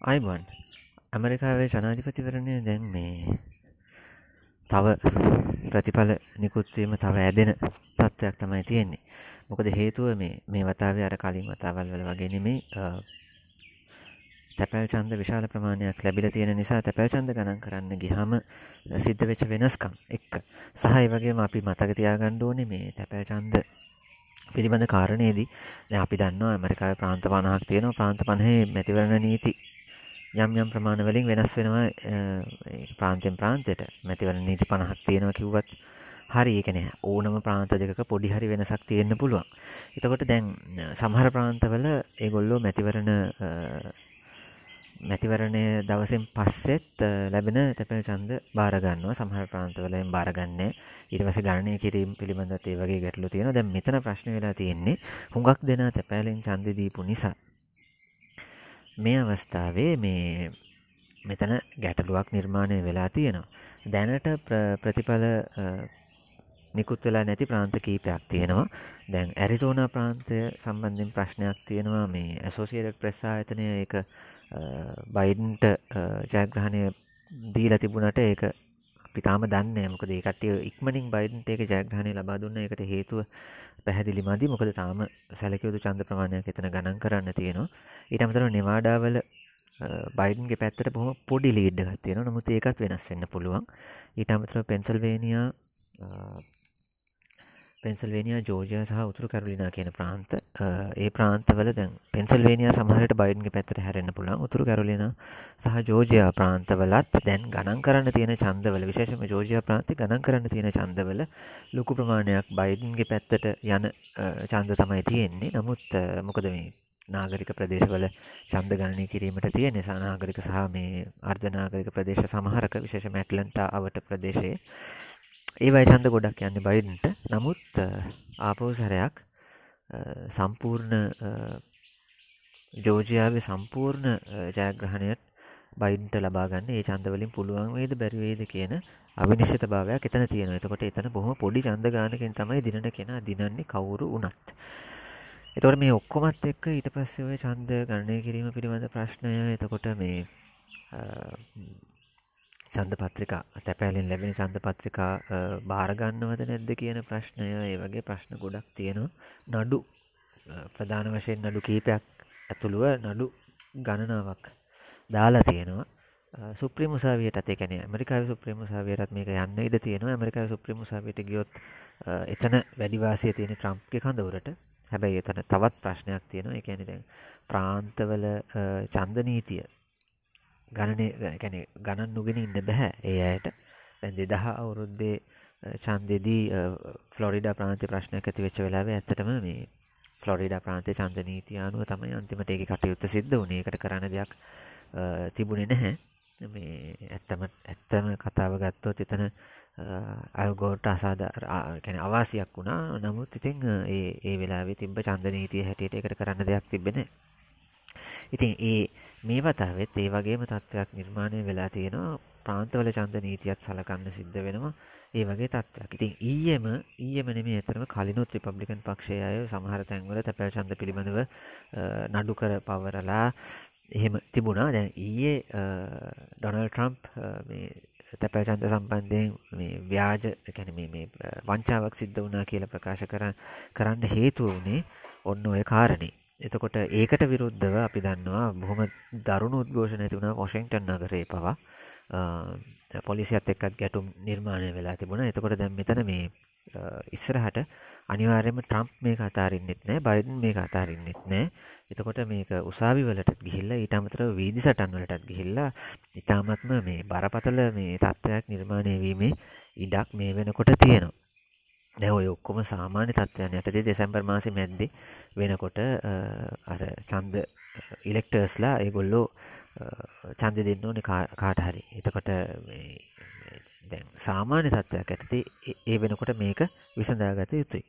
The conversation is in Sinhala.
අයිබන් ඇමරිකාවේ ජනාධිපතිවරණය දැන් මේ තව ප්‍රතිඵල නිකුත්වීම තව ඇදෙන තත්ත්වයක් තමයි තියෙන්නේ. මොකද හේතුව මේ මේ වතාවේ අර කලින් වතාවල් වල වගේ නෙමේ තැපැල් චන්ද විශාල ප්‍රමාණයක් ලැබිල තියෙන නිසා තැපැල් චන්ද ගණන් කරන්න ගිහම සිද්ධ වෙච්ච වෙනස්කම් එක්ක. සහයි වගේම අපි මතක තියාගන්න ඕනේ මේ තැපැල් චන්ද පිළිබඳ කාරණයේදී දැන් අපි දන්නවා ඇමරිකාවේ ප්‍රාන්ත 50ක් තියෙනවා. ප්‍රාන්ත 50 මැතිවරණ නීති යම් යම් ප්‍රමාණවලින් වෙනස් වෙනවා ප්‍රාන්තෙන් ප්‍රාන්තයට මැතිවරණ නීති 50ක් තියෙනවා කිව්වත් හරි ඒක නෑ ඕනම ප්‍රාන්ත දෙකක පොඩි හරි වෙනසක් තියෙන්න පුළුවන්. එතකොට දැන් සමහර ප්‍රාන්තවල ඒගොල්ලෝ මැතිවරණ මැතිවරණය දවසින් පස්සෙත් ලැබෙන තැපැල් ඡන්ද බාර ගන්නවා. සමහර ප්‍රාන්තවලෙන් බාර ගන්නෑ. ඊට පස්සේ ගණනය කිරීම පිළිබඳව ඒ වගේ ගැටලු තියෙනවා. දැන් මෙතන ප්‍රශ්න වෙලා තියෙන්නේ හුඟක් දෙනා තැපැලෙන් ඡන්ද දීපු නිසා මේ අවස්ථාවේ මේ මෙතන ගැටලුවක් නිර්මාණය වෙලා තියෙනවා. දැනට ප්‍රතිඵල නිකුත් වෙලා නැති ප්‍රාන්ත කීපයක් තියෙනවා. දැන් ඇරිතෝනා ප්‍රාන්තය සම්බන්ධයෙන් ප්‍රශ්නයක් තියෙනවා මේ ඇසෝසියේටඩ් ප්‍රෙස් ආයතනය ඒක බයිඩන්ට ජයග්‍රහණය දීලා තිබුණට ඒක අපි තාම දන්නේ මොකද ඒ කට්ටිය ඉක්මනින් බයිඩන්ට ඒක ජයග්‍රහණය ලබා දුන්න එකට හේතුව පැහැදිලි මදි. මොකද තාම සැලකයුතු චන්ද ප්‍රමාණයක් එතන ගණන් කරන්න තියෙනවා. ඊට අමතරව නෙවාඩාවල බයිඩන්ගේ පැත්තට බොහොම පොඩි ලීඩ්ඩ ගත්තියෙන නමුත් ඒකත් වෙනස් වෙන්න පුළුවන්. ඊට අමතරව පෙන්සල්වේනියා පෙන්සල්වේනියා ජෝජය සහ උතුරු කැරලිනා කියන ප්‍රාන්ත ඒ ප්‍රාන්තවල දැන් පෙන්සල්වේනියා සමහරට බයිඩන්ගේ පැත්තට හැරෙන්න්න පුළන් උතුරු කැරලින සහ ජෝජයා ප්‍රාන්තවලත් දැන් ගණන් කරන්න තියෙන චන්දවල විශේෂම ජෝජයා ප්‍රාන්ති ගණන් කරන්න තියෙන චන්දවල ලොකු ප්‍රමාණයක් බයිඩන්ගේ පැත්තට යන චන්ද තමයි තියෙන්නේ. නමුත් මොකද මේ නාගරික ප්‍රදේශවල චන්ද ගණනය කිරීමට තිය නිසා නාගරික සහ මේ අර්ධනාගරික ප්‍රදේශ සමහරක විශේෂ මැටලන්ට අවට ප්‍රදේශයේ ඒවයි චන්ද ගොඩක් යන්න බයිඩන්ට. නමුත් ආපෝසරයක් සම්පූර්ණ ජෝජයාවේ සම්පූර්ණ ජයග්‍රහණයට බයින්ට ලබාගන්න ඒ චන්දවලින් පුළුවන් වේද බැරිවේද කියන අවිනිශ්්‍යත භාවයක් එතන තියෙන එතකොට එතන බොහොම පොඩි චන්ද ගානකින් තමයි දිනට කෙන දිනන්නේ කවුරු වනත් එතොට මේ ඔක්කොමත් එක්ක ඊට පස්සේ ඔය චන්ද ගණනය කිරීම පිළිබඳ ප්‍රශ්නය. එතකොට මේ චන්ද පත්‍රිකා. තැපෑලින් ලැබෙන චන්ද පත්‍රිකා භාරගන්නවද නැද්ද කියන ප්‍රශ්නය ඒ වගේ ප්‍රශ්න ගොඩක් තියෙනවා. නඩු ප්‍රධාන වශයෙන් නඩු කීපයක් ඇතුළුව නඩු ගණනාවක් දාලා තියෙනවා. සුප්‍රීම මුසාවියට අතේ කැන ඇමරිකාව සුප්‍රීම මුසාවියටත් මේක යන්න ඉඩ තියෙනවා. ඇමරිකාව සුප්‍රීම මුසාවියට ගියොත් එතන වැඩිවාසිය තියෙන ට්‍රම්ප්ගේ කඳවරට. හැබැයි එතන තවත් ප්‍රශ්නයක් තියෙනවා. එකැනි දැන් ප්‍රාන්තවල චන්ද නීතිය ගණනය ගැන ගණන් නුගෙන ඉන්න බැහැ ඒ අයට. දැන් දෙදහ අවුරුද්දේ චන්දෙදී ෆ්ලොරිඩා ප්‍රාන්ති ප්‍රශ්නයක් ඇති වෙච්ච වෙලාව ඇත්තටම මේ ෆ්ලොරිඩා ප්‍රාන්තය චන්ද නීතියානුව තමයි අන්තිමට ඒක කටයුත්ත සිද්ධ වනේ එකට කරන දෙයක් තිබුණෙ නැහැ. මේ ඇත්තම ඇත්තම කතාව ගත්තොත් එතන අල්ගෝට අසාධ කැන අවාසියක් වුණා. නමුත් ඉතිං ඒ ඒ වෙලා තිබ චන්ද නීතිය හැටියට එකට කරන්න දෙයක් තිබෙන ඉතින් ඒ මේ වතාවෙත් ඒ වගේම තත්ත්වයක් නිර්මාණය වෙලා තියෙනවා. ප්‍රාන්තවල චන්ද නීතියත් සලකන්න සිද්ධ වෙනවා. ඒ වගේ තත්ත්වයක් ඉතින් ඊයම ඊයම නෙමේ ඇතරම කලිනුත් රිපබ්ලිකන් පක්ෂය අය සමහර තැන්වල තැපැල් චන්ද පිළිබඳව නඩු කර පවරලා එහෙම තිබුණා. දැන් ඊයේ ඩොනල් ට්‍රම්ප් තැපැල් චන්ද සම්බන්ධයෙන් මේ ව්‍යාජ කැන මේ වංචාවක් සිද්ධ වනා කියල ප්‍රකාශ කරන්න හේතුව වනේ ඔන්න ඔය කාරණේ. එතකොට ඒකට විරුද්ධව අපි දන්නවා බොහොම දරුණු උද්ඝෝෂණ ඇති වුණා වොෂින්ටන් නගරේ පවා පොලිසියත් එක්කත් ගැටුම් නිර්මාණය වෙලා තිබුණා. එතකොට දැන් මෙතන මේ ඉස්සරහට අනිවාර්යයෙන්ම ට්‍රම්ප් මේක අතාරින්නෙත් නෑ බයිඩන් මේක අතාරින්නෙත් නෑ. එතකොට මේක උසාවි වලටත් ගිහිල්ලා ඊට අමතරව වීදි සටන් වලටත් ගිහිල්ලා ඊටාත්ම මේ බරපතල මේ තත්ත්වයක් නිර්මාණය වීමේ ඉඩක් මේ වෙනකොට තියෙනවා. දැ ඔය ඔක්කොම සාමාන්‍ය තත්වයන් යටතේ දෙසැම්බර් මාසි මැද්දි වෙනකොට අර චන්ද ඉලෙක්ටර්ස්ලා ඒගොල්ලෝ චන්ද දෙන්න ඕන කාට හරි. එතකොට සාමාන්‍ය තත්ත්වයක් ඇතති ඒ වෙනකොට මේක විසඳාගත යුතුයි.